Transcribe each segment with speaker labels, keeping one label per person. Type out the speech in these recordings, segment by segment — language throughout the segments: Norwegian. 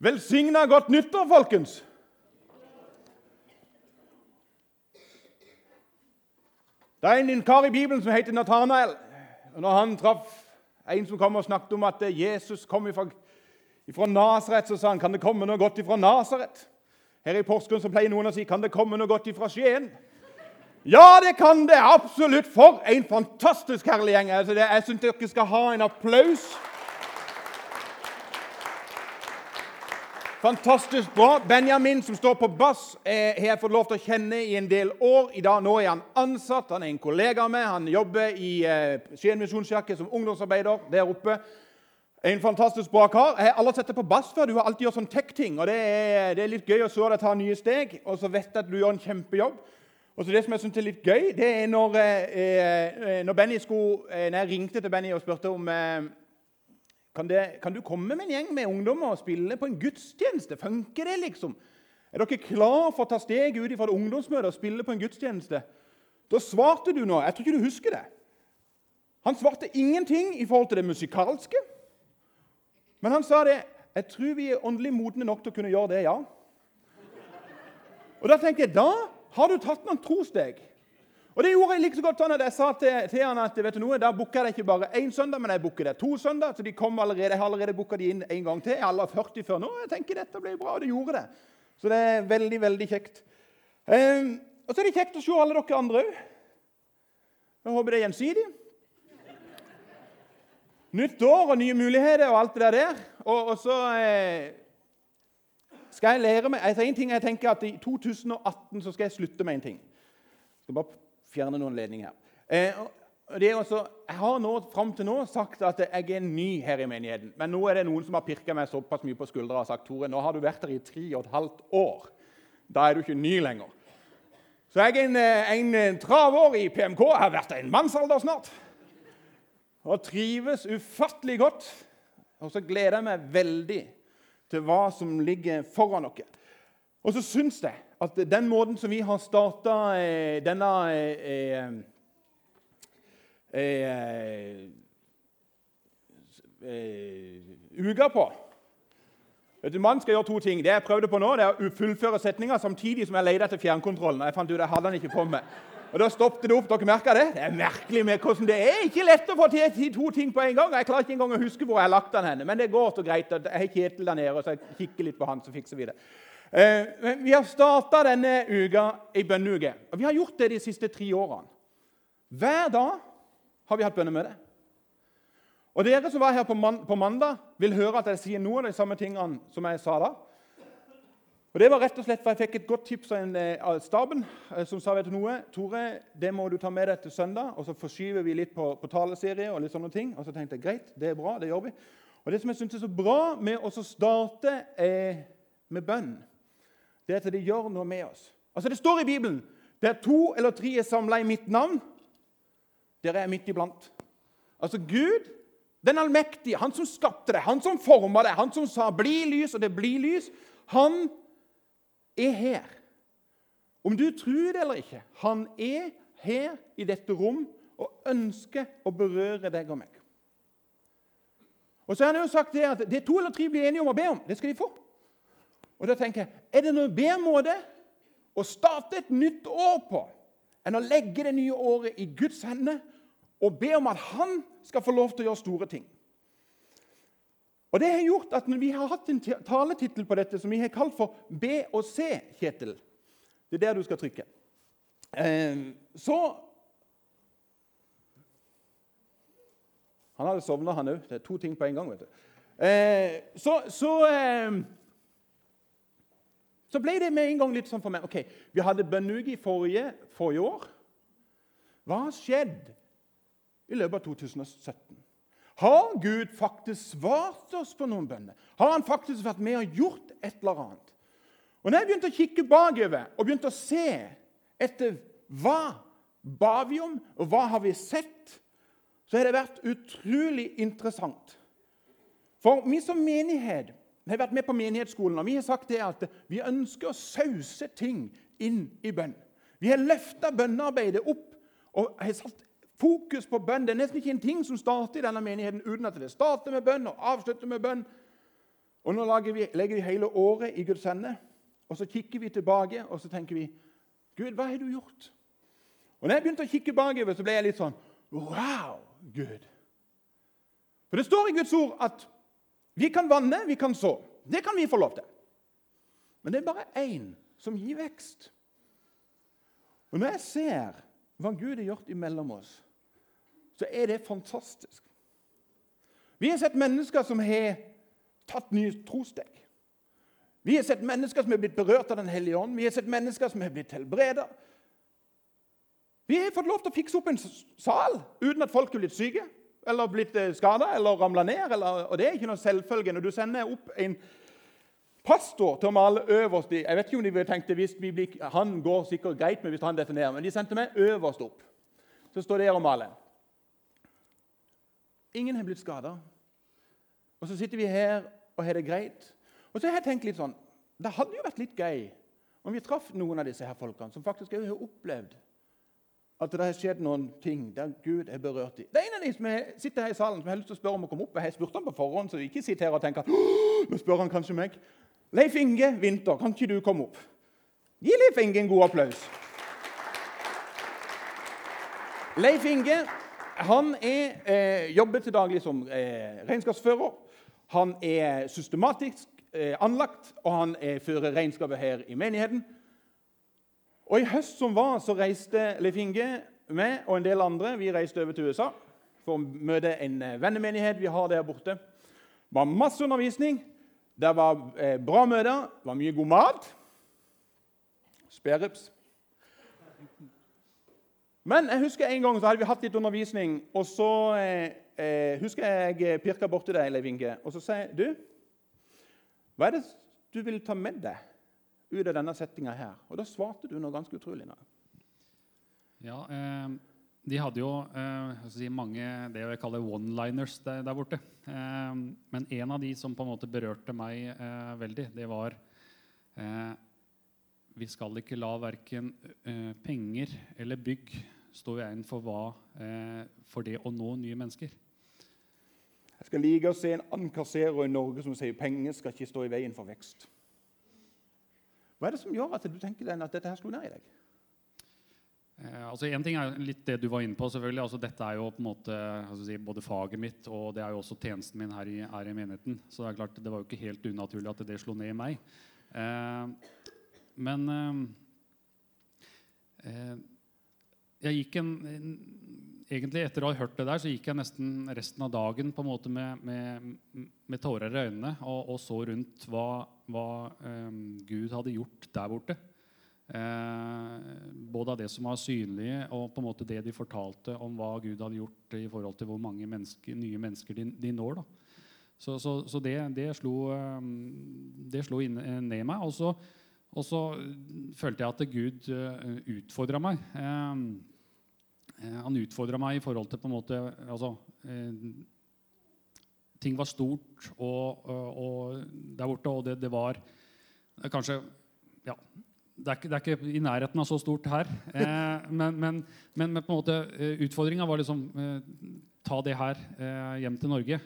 Speaker 1: Velsigna godt nyttår, folkens! Det er en kar i Bibelen som heter Nathanael. Når han traff en som kom og snakket om at Jesus kom fra, fra Nasaret, så sa han kan det komme noe godt fra Nasaret. Her i Porsgrunn så pleier noen å si kan det komme noe godt fra Skien. Ja, det kan det absolutt! For en fantastisk herlig gjeng. Altså, det, jeg syns dere skal ha en applaus. Fantastisk bra. Benjamin, som står på bass, eh, har jeg fått lov til å kjenne i en del år. I dag, Nå er han ansatt, han er en kollega meg. Han jobber i eh, Skien misjonskirke som ungdomsarbeider der oppe. En fantastisk bra kar. Jeg har aldri sett deg på bass før. Du har alltid gjort sånn tech-ting. og det er, det er, litt gøy å se deg ta nye steg. Og så vet jeg at du gjør en kjempejobb. Og så Det som jeg synes er litt gøy, det er når, eh, eh når Benny skulle, eh, når jeg ringte til Benny og spurte om eh, kan, det, kan, du komme med en gjeng med ungdommer og spille på en gudstjeneste? Funker det, liksom? Er dere klar for å ta steget ut fra et ungdomsmøte og spille på en gudstjeneste? Da svarte du nå Jeg tror ikke du husker det. Han svarte ingenting i forhold til det musikalske. Men han sa det. Jeg tror vi er åndelig modne nok til å kunne gjøre det, ja. Og Da tenker jeg, da har du tatt noen trosteg. Og det gjorde jeg like så godt sånn at jeg sa til, til han at vet du noe, da booker jeg ikke bare én søndag, men jeg booker det to søndag. Så de kom allerede, jeg har allerede booka de inn en gang til. Jeg har 40 før nå. Jeg tenker dette blir bra, og det gjorde det. Så det er veldig, veldig kjekt. Um, og så er det kjekt å se alle dere andre òg. Jeg håper det er gjensidig. Nytt år og nye muligheter og alt det der. Og, og så eh, skal jeg lære meg altså En ting jeg tenker at I 2018 så skal jeg slutte med en ting. Jeg skal bare fjerne noen ledninger. Eh, også, jeg har nå, fram til nå sagt at jeg er ny her i menigheten. Men nå er det noen som har pirka meg såpass mye på skuldra og sagt Tore, nå har du vært her i tre og et halvt år. Da er du ikke ny lenger. Så jeg er en, eh, en, en traver i PMK. Jeg har vært en mannsalder snart. Og trives ufattelig godt. Og så gleder jeg meg veldig til hva som ligger foran dere. Og så syns jeg at den måten som vi har starta eh, denne eh, eh, eh, uka på Vet du, Mannen skal gjøre to ting. Det jeg prøvde på nå, det er å fullføre setninga samtidig som jeg leter etter fjernkontrollen. Jeg fant ut jeg hadde den ikke på meg. Og Da stoppet det opp. Dere merka det? Det er merkelig med hvordan det er ikke lett å få til to ting på en gang. Jeg klarer ikke engang å huske hvor jeg har lagt den henne. Men det går så greit. Jeg har Kjetil der nede, og så jeg kikker litt på han, så fikser vi det. Eh, vi har starta denne uka i bønneuke. Og vi har gjort det de siste tre årene. Hver dag har vi hatt bønnemøte. Og Dere som var her på mandag, vil høre at jeg sier noen av de samme tingene som jeg sa da. Og Det var rett og slett for jeg fikk et godt tips av, eh, av staben eh, som sa vet du noe, Tore, det må du ta med deg til søndag. Og så forskyver vi litt på, på taleserie og litt sånne ting. Og så tenkte jeg greit, det er bra, det gjør vi. Og Det som jeg syns er så bra med å starte eh, med bønn, det er at det gjør noe med oss. Altså Det står i Bibelen der to eller tre er samla i mitt navn, der er midt iblant. Altså Gud, den allmektige, han som skapte det, han som forma det, han som sa 'bli lys', og det blir lys, han er her. Om du tror det eller ikke, han er her i dette rom og ønsker å berøre deg og meg. Og så har han jo sagt det at det to eller tre blir enige om å be om, det skal de få. Og da tenker jeg, Er det noen bedre måte å starte et nytt år på enn å legge det nye året i Guds hender og be om at han skal få lov til å gjøre store ting? Og Det har gjort at Vi har hatt en taletittel på dette som vi har kalt for Be og se, Kjetil. Det er der du skal trykke. Eh, så Han hadde sovna, han òg. Det er to ting på en gang. vet du. Eh, så, så eh, så ble det med en gang litt sånn for meg ok, Vi hadde bønneuke i forrige, forrige år. Hva har skjedd i løpet av 2017? Har Gud faktisk svart oss på noen bønner? Har han faktisk vært med og gjort et eller annet? Og når jeg begynte å kikke bakover og begynte å se etter hva ba vi om, og hva har vi sett, så har det vært utrolig interessant. For vi som menighet vi har vært med på menighetsskolen, og vi har sagt det at vi ønsker å sause ting inn i bønn. Vi har løfta bønnearbeidet opp og har satt fokus på bønn. Det er nesten ikke en ting som starter i denne menigheten uten at det starter med bønn og avslutter med bønn. Og nå vi, legger vi hele året i Guds hende, og så kikker vi tilbake og så tenker vi, Gud, hva har du gjort? Og når jeg begynte å kikke bakover, så ble jeg litt sånn Wow, Gud! For det står i Guds ord at vi kan vanne, vi kan så. Det kan vi få lov til. Men det er bare én som gir vekst. Og Når jeg ser hva Gud har gjort imellom oss, så er det fantastisk. Vi har sett mennesker som har tatt nye trosteg. Vi har sett mennesker som har blitt berørt av Den hellige ånd. Vi har sett mennesker som har blitt helbreda. Vi har fått lov til å fikse opp en sal uten at folk er blitt syke eller blitt eh, skada eller ramla ned. Eller, og Det er ikke noe selvfølge. Når du sender opp en pastor til å male øverst Jeg vet ikke om de tenkte hvis vi blir, Han går sikkert greit med hvis han definerer, men de sendte meg øverst opp. Så står det og maler. Ingen har blitt skada. Og så sitter vi her og har det greit. Og så har jeg tenkt litt sånn Det hadde jo vært litt gøy om vi traff noen av disse her folkene som faktisk har opplevd at det har skjedd noen ting der Gud er berørt i. Det er en av de som sitter her i salen som har lyst til å spørre om å komme opp. Jeg har spurt ham på forhånd, så ikke sitt her og tenk at nå spør han kanskje meg. Leif Inge Winther, kan ikke du komme opp? Gi Leif Inge en god applaus. Leif Inge han er, eh, jobber til daglig som eh, regnskapsfører. Han er systematisk eh, anlagt, og han eh, fører regnskapet her i menigheten. Og I høst som var, så reiste Leif Inge med og en del andre vi reiste over til USA for å møte en eh, vennemenighet vi har der borte. Det var masse undervisning, det var eh, bra møter, det var mye god mat. Spærrips. Men jeg husker en gang så hadde vi hatt litt undervisning, og så eh, eh husker jeg pirka borti deg, Leif Inge, og så sier jeg du, hva er det du vil ta med deg ut av denne settinga her? Og da svarte du noe ganske utrolig. Nå.
Speaker 2: Ja, eh, de hadde jo eh, si, mange det jeg kaller one-liners der, der, borte. Eh, men en av de som på en måte berørte meg eh, veldig, det var eh, Vi skal ikke la verken eh, penger eller bygg stå i veien for, hva, for det å nå nye mennesker.
Speaker 1: Jeg skal like å se en annen kasserer i Norge som sier penger skal ikke stå i veien for vekst. Hva er det som gjør at du tenker at dette her slo ned i deg?
Speaker 2: Eh, altså en ting er litt det du var inne på. selvfølgelig. Altså dette er jo på en måte si, både faget mitt og det er jo også tjenesten min her i, her i, menigheten. Så det er klart, det var jo ikke helt unaturlig at det slo ned i meg. Eh, men eh, eh jeg gikk en, Egentlig etter å ha hørt det der, så gikk jeg nesten resten av dagen på en måte med, med, med tårer i øynene og, og, så rundt hva, hva um, Gud hadde gjort der borte. Eh, både av det som var synlige, og på en måte det de fortalte om hva Gud hadde gjort i forhold til hvor mange mennesker, nye mennesker de, de når. Da. Så, så, så det, det, slo, ehm, det slo inn, ned meg. Og så, og så følte jeg at Gud uh, utfordra meg. Eh, Eh, han utfordra meg i forhold til på en måte altså, eh, Ting var stort og, og, der borte, og det, det var kanskje ja, det er, ikke, det er, ikke, i nærheten av så stort her. Eh, men, men, men, på en måte eh, utfordringa var liksom eh, ta det her eh, hjem til Norge.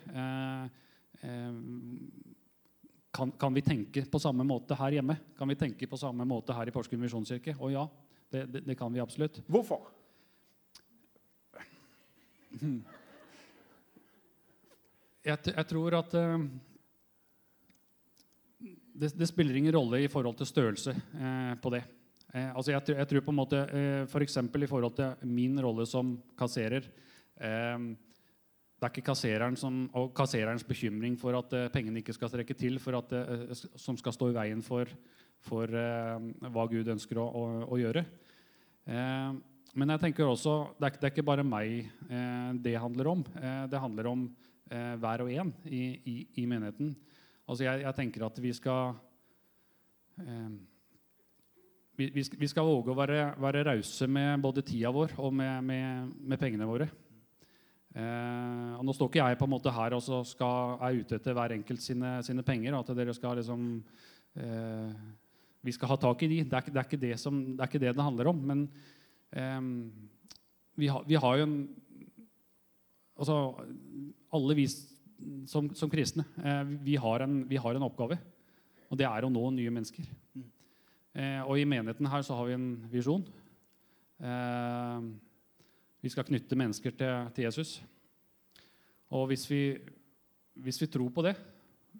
Speaker 2: Kan, kan, vi tenke på samme måte her hjemme? Kan vi tenke på samme måte her i Porsgrunn misjonskirke? Og ja, det, det, det, kan vi absolutt.
Speaker 1: Hvorfor?
Speaker 2: Jeg, jeg tror at uh, det, det, spiller ingen rolle i forhold til størrelse uh, på det. Uh, altså jeg, jeg, tror på en måte uh, F.eks. For i forhold til min rolle som kasserer Det er ikke kassereren som, og kassererens bekymring for at pengene ikke skal strekke til, at, som skal stå i veien for, for hva Gud ønsker å, å, å gjøre. Uh, men jeg tenker også, det er, det er ikke bare meg eh, det handler om. Eh, det handler om eh, hver og en i, i, i menigheten. Altså jeg, jeg, tenker at vi skal eh, vi, vi, skal, våge å være, være rause med både tida vår og med, med, med pengene våre. Eh, og Nå står ikke jeg på en måte her og så skal, er ute etter hver enkelt sine, sine penger. At dere skal liksom eh, Vi skal ha tak i de. Det er, det er, ikke, det, som, det er ikke det det handler om. men vi, ha, vi, har, jo en Altså, alle vi som, som kristne eh, vi, har en, vi har en oppgave, og det er å nå nye mennesker. Eh, og i menigheten her så har vi en visjon. Eh, vi skal knytte mennesker til, til Jesus. Og hvis vi, hvis vi, tror på det,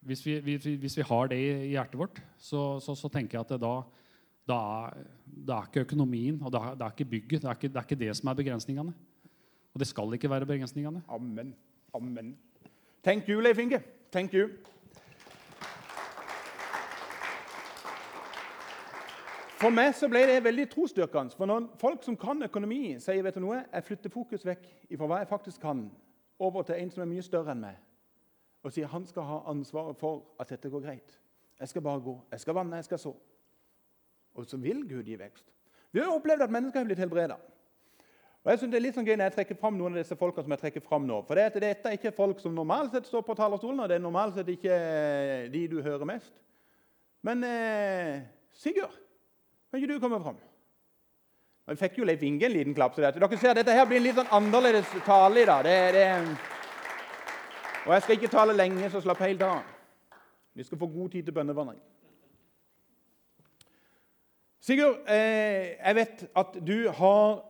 Speaker 2: hvis vi, hvis vi, har det i hjertet vårt, så, så, så tenker jeg at da, da, er, da er ikke økonomien og da, det er ikke bygget det er ikke, det er ikke det som er begrensningene. Og det skal ikke være begrensningene.
Speaker 1: Amen. Amen. Thank you, Leif Inge. Thank you. For meg så ble det veldig trosstyrkende. For når folk som kan økonomi, sier vet du noe, jeg flytter fokus vekk fra hva jeg faktisk kan, over til en som er mye større enn meg, og sier han skal ha ansvaret for at dette går greit. Jeg skal bare gå. Jeg skal vanne, jeg skal så. Og så vil Gud gi vekst. Vi har opplevd at mennesker har blitt helbreda. Og jeg synes det er litt sånn gøy når jeg trekker fram noen av disse folkene som jeg trekker fram nå. For det at dette er ikke folk som normalt sett står på talerstolen, og det er normalt sett ikke eh, de du hører mest. Men eh, Sigurd, kan ikke du komme fram? Vi fikk jo Leif Inge en liten klapp. Så dere ser, Dette her blir en litt sånn annerledes tale i dag. Det, det, og jeg skal ikke tale lenge, så slapp helt av. Vi skal få god tid til bønnevandring. Sigurd, eh, jeg vet at du har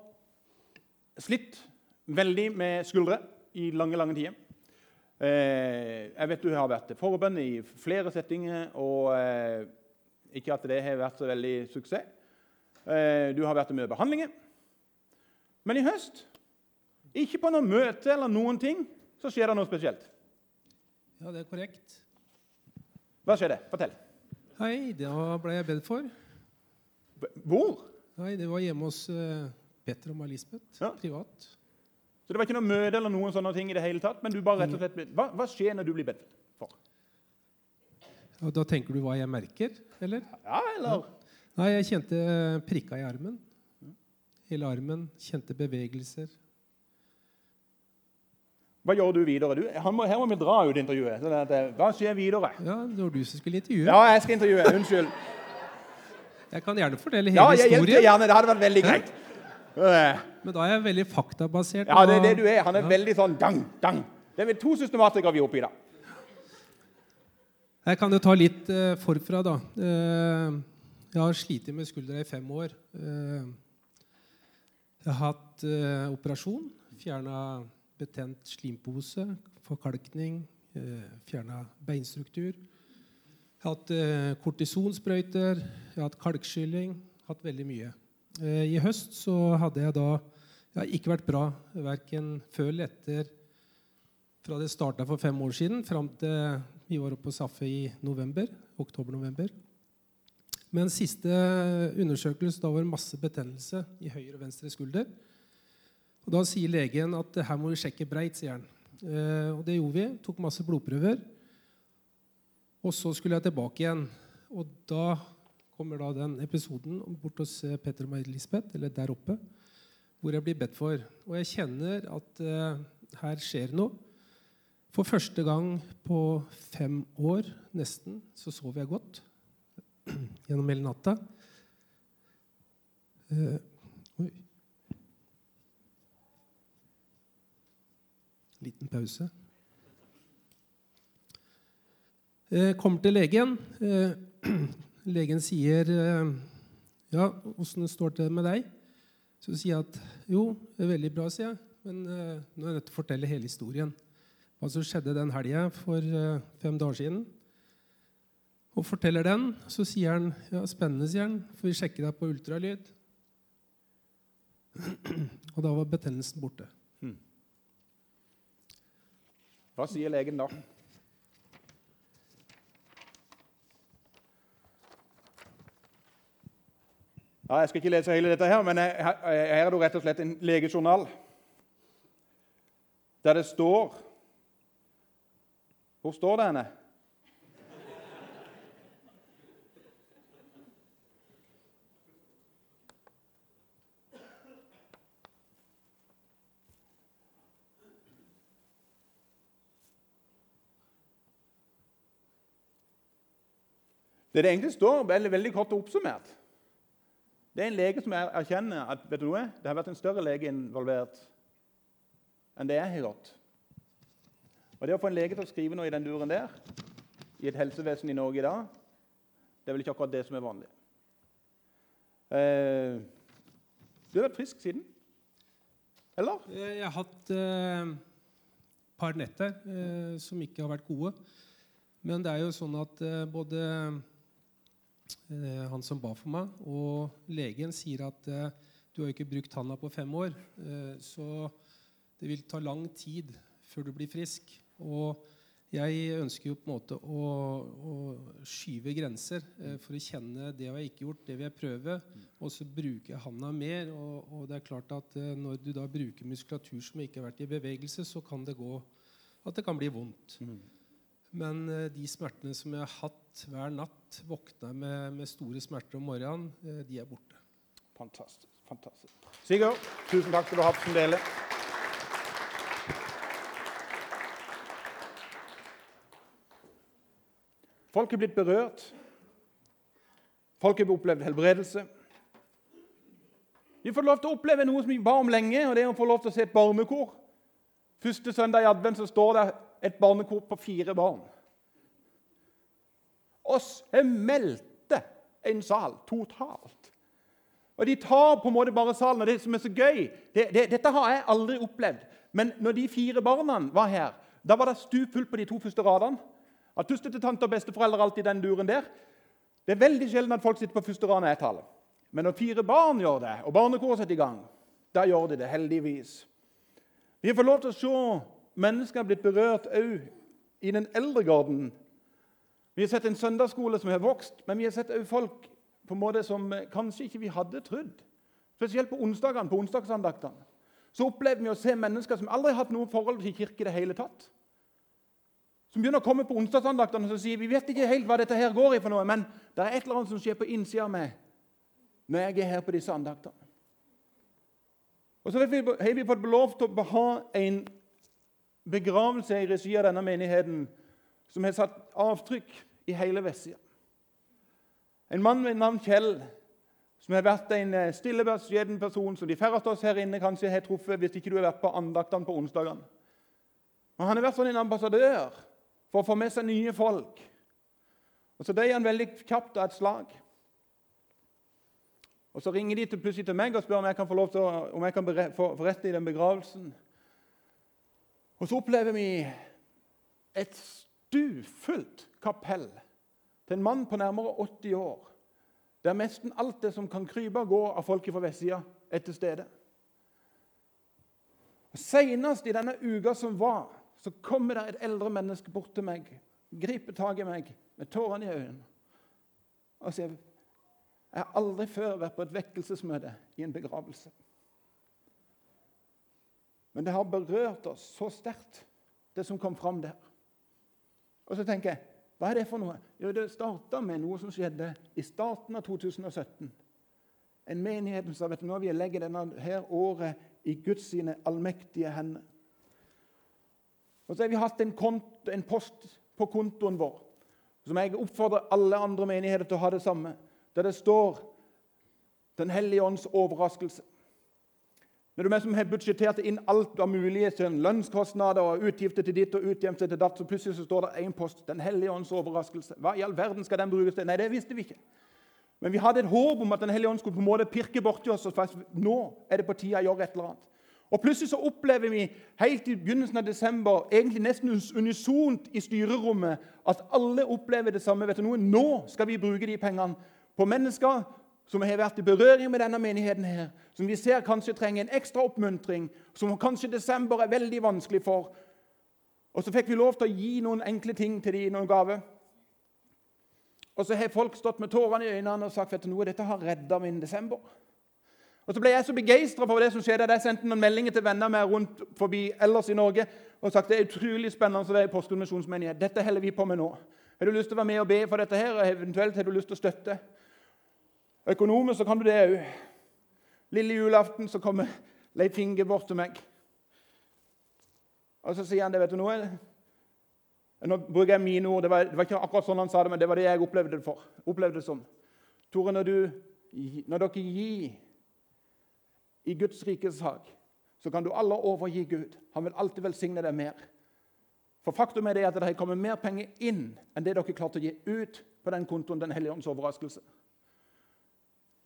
Speaker 1: slitt veldig med skuldre i lange, lange tider. Eh, jeg vet du har vært forbønn i flere settinger, og eh, ikke at det har vært så veldig suksess. Eh, du har vært til mye behandlinger. Men i høst, ikke på noe møte eller noen ting, så skjer det noe spesielt.
Speaker 3: Ja, det er korrekt.
Speaker 1: Hva skjedde? Fortell.
Speaker 3: Hei, da ble jeg bedt for.
Speaker 1: Hvor?
Speaker 3: Nei, Det var hjemme hos uh, Petter og May-Lisbeth. Ja. Privat.
Speaker 1: Så det var ikke noe møte eller noen sånne ting i det hele tatt? men du bare rett og slett... Hva, hva skjer når du blir bedt for?
Speaker 3: Og da tenker du hva jeg merker, eller?
Speaker 1: Ja, eller? Ja.
Speaker 3: Nei, jeg kjente prikka i armen. Hele armen. Kjente bevegelser.
Speaker 1: Hva gjør du videre? Du, må, her må vi dra ut intervjuet. hva skjer videre?
Speaker 3: Ja, Det var du som skulle intervjue.
Speaker 1: Ja, jeg skal intervjue. Unnskyld.
Speaker 3: Jeg kan gjerne fortelle hele
Speaker 1: ja,
Speaker 3: jeg
Speaker 1: historien. Ja, gjerne. Det hadde vært veldig greit.
Speaker 3: Men da er jeg veldig faktabasert.
Speaker 1: Ja, det er det du er. Han er ja. veldig sånn dang, dang. Det er to systematikere vi er i da.
Speaker 3: Jeg kan jo ta litt uh, forfra, da. Uh, jeg har slitt med skuldra i fem år. Uh, jeg har hatt operasjon. Fjerna betent slimpose, forkalkning, uh, fjerna beinstruktur. Jeg har hatt eh, kortisonsprøyter, jeg har hatt kalkskylling, hatt veldig mye. Eh, I høst så hadde jeg da Det har ikke vært bra verken før eller etter fra det starta for fem år siden, fram til vi var oppe på Saffe i november, oktober-november. Men siste undersøkelse da var masse betennelse i høyre og venstre skulder. Og Da sier legen at her må vi sjekke breit. sier han. Eh, og Det gjorde vi. Tok masse blodprøver. Og så skulle jeg tilbake igjen. Og da kommer da den episoden bort hos Petter og Lisbeth, eller der oppe, hvor jeg blir bedt for. Og jeg kjenner at eh, her skjer noe. For første gang på fem år nesten så sov jeg godt gjennom hele natta. Eh, oi. Liten pause. Eh, kommer til legen. Eh, legen sier eh, ja, 'Åssen står det med deg?' Så sier jeg at jo, det er veldig bra, sier jeg. Men nå er jeg nødt til å fortelle hele historien. Hva som skjedde den helga for fem dager siden. Og forteller den. Så sier han ja, spennende, sier han. Får vi sjekke deg på ultralyd? Og da var betennelsen borte. Hmm.
Speaker 1: Hva sier legen da? Ja, jeg skal ikke lese hele dette, her, men her, er det rett og slett en legejournal der det står Hvor står det henne? Det det egentlig står, veldig, veldig kort oppsummert, det er en lege som erkjenner at vet du noe, det har vært en større lege involvert enn det jeg har gjort. Og det å få en lege til å skrive noe i den duren der, i et helsevesen i Norge i dag, det er vel ikke akkurat det som er vanlig. Eh, du har vært frisk siden? Eller?
Speaker 3: Eh, Jeg har hatt et par netter eh, som ikke har vært gode. Men det er jo sånn at eh, både eh, han som ba for meg, og legen sier at eh, du har ikke brukt tanna på fem år, eh, så det vil ta lang tid før du blir frisk. Og jeg ønsker jo på en måte å, å skyve grenser eh, for å kjenne det jeg har ikke gjort, det vil jeg prøve. Og så bruker jeg handa mer. Og, og det er klart at eh, når du da bruker muskulatur som ikke har vært i bevegelse, så kan det gå at det kan bli vondt. Men eh, de smertene som jeg har hatt hver natt, våkna jeg med, med store smerter om morgenen, eh, de er borte.
Speaker 1: Fantastisk. fantastisk. Sigurd, tusen takk skal du ha som deler. Folk er blitt berørt. Folk har opplevd helbredelse. Vi får lov til å oppleve noe som vi ba om lenge, og det er å få lov til å se et barnekor. Første søndag i advent så står det et barnekor på fire barn. Oss meldte en sal totalt. Og De tar på en måte bare salen. og Det som er så gøy det, det, Dette har jeg aldri opplevd. Men når de fire barna var her, da var det stupfullt på de to første radene. At tuste tante og besteforeldre alltid den duren der. Det er veldig sjelden at folk sitter på første rad når jeg taler. Men når fire barn gjør det, og barnekoret setter i gang, da gjør de det heldigvis. Vi får lov til å se mennesker blitt berørt òg i den eldre garden. Vi har sett en søndagsskole som har vokst, men vi har sett folk på en måte som eh, kanskje ikke vi hadde trodd. Spesielt på onsdagene, på onsdagsandaktene. Så opplever vi å se mennesker som aldri har hatt noe forhold til kirke i det hele tatt. Som begynner å komme på onsdagsandaktene og sier vi vet ikke helt hva dette her går i, for noe, men det er et eller annet som skjer på innsida av meg når jeg er her på disse andaktene. Og så har vi fått lov til å ha en begravelse i regi av denne menigheten som har satt avtrykk i hele vestsida. En mann ved navn Kjell, som har vært en stillebeskjeden stille, person som de færreste av oss her inne kanskje har truffet hvis ikke du har vært på andaktene på onsdagene. Men han har vært sånn en ambassadør for å få med seg nye folk. Og Så døde han veldig kjapt av et slag. Og Så ringer de til, plutselig til meg og spør om jeg kan få lov til å, om jeg kan forrette rette i den begravelsen. Og så opplever vi et stufullt kapell til en mann på nærmere 80 år, der nesten alt det som kan krype og gå av folket fra vestsida, er til stede. Senest i denne uka som var, så kommer det et eldre menneske bort til meg, griper tak i meg med tårene i øynene og sier jeg har aldri før vært på et vekkelsesmøte i en begravelse. Men det har berørt oss så sterkt, det som kom fram der. Og så tenker jeg hva er det for noe? Jo, Det starta med noe som skjedde i starten av 2017. En menighet som sa vet du nå, vil jeg legge denne her året i Guds sine allmektige hender. Og så har vi hatt en, kont, en post på kontoen vår som jeg oppfordrer alle andre menigheter til å ha det samme, der det står Den hellige ånds overraskelse. Når du som har budsjettert inn alt av mulige sånn, lønnskostnader og utgifter til ditt og utgifter til datt, så plutselig så står det én post. Den hellige ånds overraskelse. Hva i all verden skal den brukes til? Nei, det visste vi ikke. Men vi hadde et håp om at Den hellige ånd skulle på en måte pirke borti oss. og Nå er det på tide å gjøre et eller annet. Og Plutselig så opplever vi helt i begynnelsen av desember, egentlig nesten unisont i styrerommet, at alle opplever det samme. Vet du noe? Nå skal vi bruke de pengene på mennesker som har vært i berøring med denne menigheten, her, som vi ser kanskje trenger en ekstra oppmuntring, som kanskje desember er veldig vanskelig for. Og så fikk vi lov til å gi noen enkle ting til dem, noen gave. Og så har folk stått med tårene i øynene og sagt du noe, dette har redda min desember. Og Så ble jeg så begeistra for det som skjedde. Jeg sendte noen meldinger til venner med rundt forbi ellers i Norge og sagt det er utrolig spennende å være i Porsgrunn misjonsmenighet. Dette holder vi på med nå. Har du lyst til å være med og be for dette her, og eventuelt har du lyst til å støtte? Økonomisk så kan du det òg. Lille julaften så kommer Leif Inge bort til meg. Og så sier han det, vet du noe? Nå bruker jeg mine ord. Det var, det var, ikke akkurat sånn han sa det, men det var det jeg opplevde det, for. opplevde det som. Tore, når, du, når dere gir i Guds rikes sak, så kan du alle overgi Gud. Han vil alltid velsigne deg mer. For faktum er det at det har kommet mer penger inn enn det dere klarte å gi ut på den kontoen Den hellige ånds overraskelse.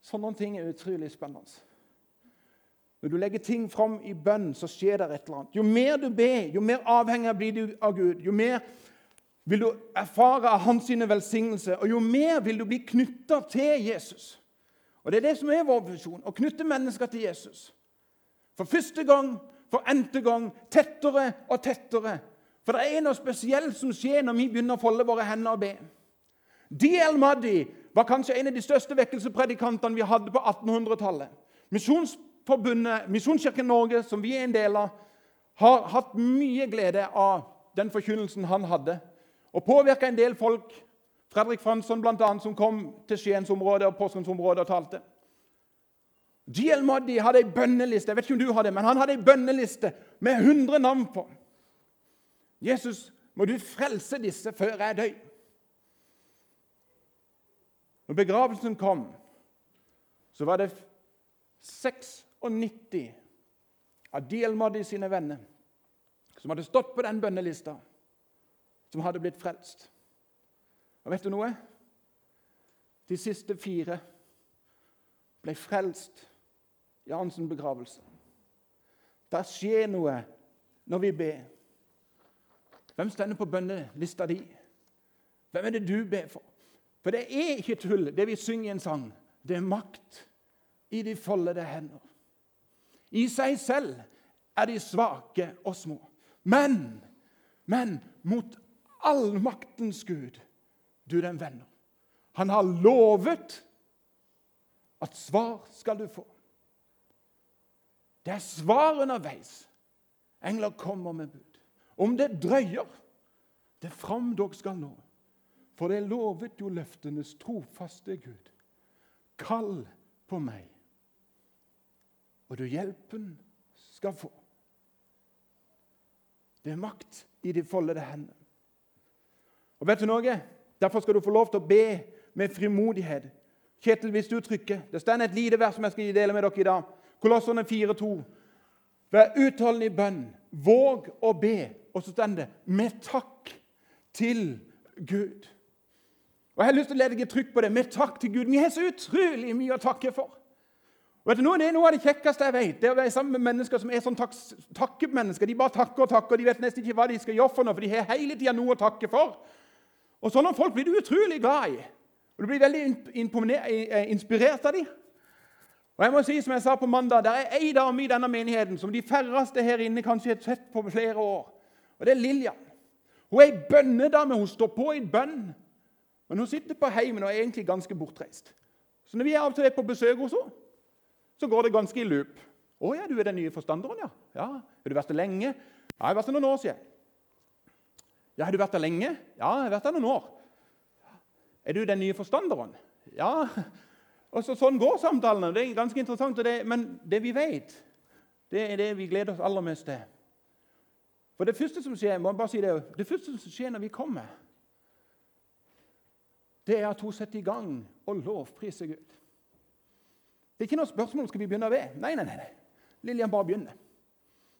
Speaker 1: Sånne ting er utrolig spennende. Når du legger ting fram i bønn, så skjer det et eller annet. Jo mer du ber, jo mer avhengig blir du av Gud. Jo mer vil du erfare av hans velsignelse, og jo mer vil du bli knytta til Jesus. Og Det er det som er vår visjon, å knytte mennesker til Jesus. For første gang, for n-te gang, tettere og tettere. For det er noe spesielt som skjer når vi begynner å folde våre hender og be. D.L. Muddy var kanskje en av de største vekkelsespredikantene vi hadde på 1800-tallet. Misjonsforbundet, Misjonskirken Norge, som vi er en del av, har hatt mye glede av den forkynnelsen han hadde, og påvirka en del folk. Fredrik Fransson, annet, som kom til Skiensområdet og Porsgrunnsområdet og talte. G.L. Moddi hadde ei bønneliste jeg vet ikke om du hadde, men han hadde ei bønneliste med 100 navn på. Jesus, må du frelse disse før jeg dør. Når begravelsen kom, så var det 96 av D.L. Moddi sine venner som hadde stått på den bønnelista, som hadde blitt frelst. Og vet du noe? De siste fire ble frelst i Hansen begravelse. Det skjer noe når vi ber. Hvem stender på bønnelista di? Hvem er det du ber for? For det er ikke tull, det vi synger i en sang. Det er makt i de foldede hender. I seg selv er de svake og små. Men, men mot allmaktens Gud, du den venner. Han har lovet at svar skal du få. Det er svar underveis. Engler kommer med bud. Om det drøyer, det fram dog skal nå. For det lovet jo løftenes trofaste Gud. Kall på meg, og du hjelpen skal få. Det er makt i de foldede hendene. Og vet du noe? Derfor skal du få lov til å be med frimodighet. Kjetil, hvis du trykker Det står et lite vers som jeg skal dele med dere i dag. Kolosserne 4,2. Vær utholden i bønn. Våg å be. Og så står det 'med takk til Gud'. Og Jeg har lyst til å legge trykk på det. Med takk til Gud. Vi har så utrolig mye å takke for. Og vet du, Det er noe av det kjekkeste jeg vet. det å være sammen med mennesker som er sånn tak takkemennesker. De bare takker og takker, og de vet nesten ikke hva de skal gjøre for noe, for de har hele tida noe å takke for. Og Sånne folk blir du utrolig glad i. Og Du blir veldig inspirert av dem. Og jeg må si, som jeg sa på mandag, Det er ei dame i denne menigheten som de færreste her inne kanskje har sett på flere år. Og Det er Lillian. Hun er ei bønnedame. Hun står på i bønn. Men hun sitter på heimen og er egentlig ganske bortreist. Så når vi er av og til på besøk hos henne, så går det ganske i loop. 'Å ja, du er den nye forstanderen, ja.' ja. 'Har du vært der lenge?' 'Ja, jeg har vært der noen år', sier jeg. 'Ja, har du vært der lenge?' 'Ja, jeg har vært der noen år.' 'Er du den nye forstanderen?' 'Ja.' Og så, Sånn går samtalene. Det er ganske interessant. Det, men det vi vet, det er det vi gleder oss aller mest til. For Det første som skjer må jeg bare si det, det første som skjer når vi kommer, det er at hun setter i gang og lovpriser Gud. Det er ikke noe spørsmål skal vi begynne be. Nei, nei, nei. Lillian bare begynner.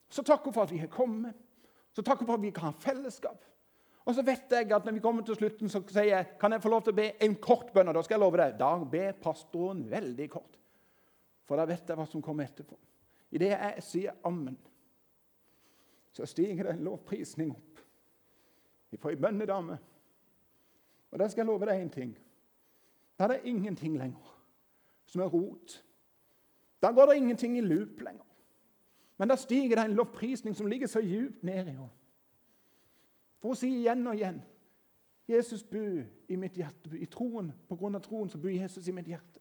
Speaker 1: Så takker hun for at vi har kommet. Så takker hun for at vi kan ha fellesskap. Og så vet jeg at når vi kommer til slutten, så sier jeg kan jeg få lov til å be en kort bønn. og Da skal jeg love deg, da ber pastoren veldig kort. For da vet jeg hva som kommer etterpå. Idet jeg sier ammen, så stiger det en lovprisning opp fra ei bønnedame. Og da skal jeg love deg én ting. Da er det ingenting lenger som er rot. Da går det ingenting i loop lenger. Men da stiger det en lovprisning som ligger så djupt ned i henne. For å si igjen og igjen Jesus bor i mitt hjerte. I troen, På grunn av troen så bor Jesus i mitt hjerte.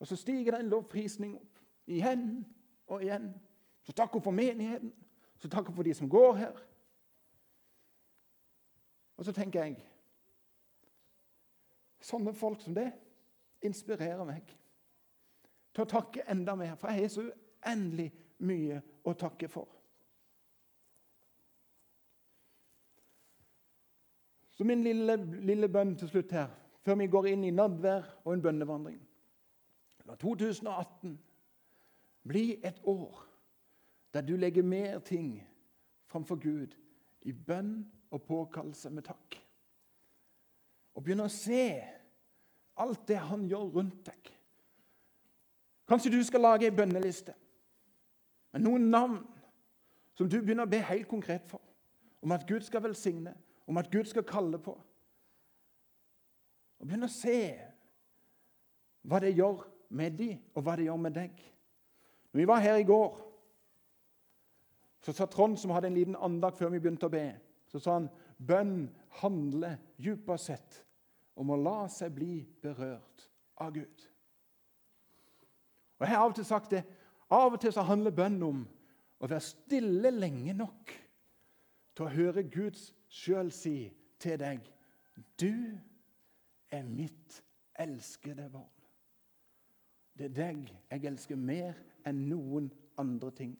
Speaker 1: Og så stiger det en lovprisning opp. Igjen og igjen. Så hun for menigheten. Så hun for de som går her. Og så tenker jeg Sånne folk som det inspirerer meg til å takke enda mer, for jeg har så uendelig mye å takke for. Så min lille, lille bønn til slutt her, før vi går inn i nadvær og en bønnevandring La 2018 bli et år der du legger mer ting framfor Gud i bønn og påkallelse med takk. Og begynner å se alt det han gjør rundt deg. Kanskje du skal lage ei bønneliste med noen navn som du begynner å be helt konkret for. Om at Gud skal velsigne, om at Gud skal kalle på. Og begynne å se hva det gjør med de, og hva det gjør med deg. Når vi var her i går, så sa Trond, som hadde en liten andakt før vi begynte å be, så sa han bønn handler dypest sett om å la seg bli berørt av Gud. Og Jeg har av og til sagt det. Av og til så handler bønn om å være stille lenge nok til å høre Guds sjøl si til deg Du er mitt elskede barn. Det er deg jeg elsker mer enn noen andre ting.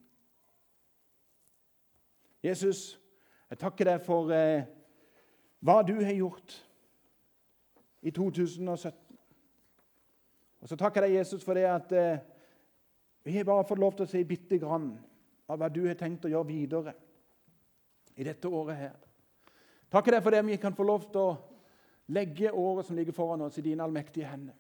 Speaker 1: Jesus, jeg takker deg for eh, hva du har gjort i 2017. Og så takker jeg Jesus, for det at eh, vi har bare fått lov til å si bitte grann av hva du har tenkt å gjøre videre i dette året her. Takker deg for det vi kan få lov til å legge året som ligger foran oss, i dine allmektige hender.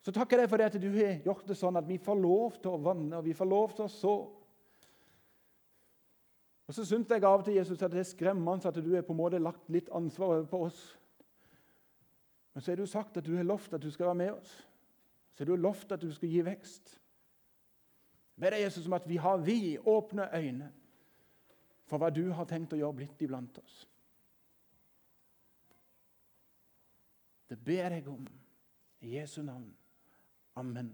Speaker 1: Så takker jeg deg for det at du har gjort det sånn at vi får lov til å vanne og vi får lov til å så. Og Så syns jeg av og til Jesus, at det er skremmende at du har på en måte lagt litt ansvar over på oss. Men så har du sagt at du har lovt at du skal være med oss. Så har du lovt at du skal gi vekst. Be deg, Jesus, om at vi har vi åpne øyne for hva du har tenkt å gjøre blitt iblant oss. Det ber jeg om i Jesu navn. Amen.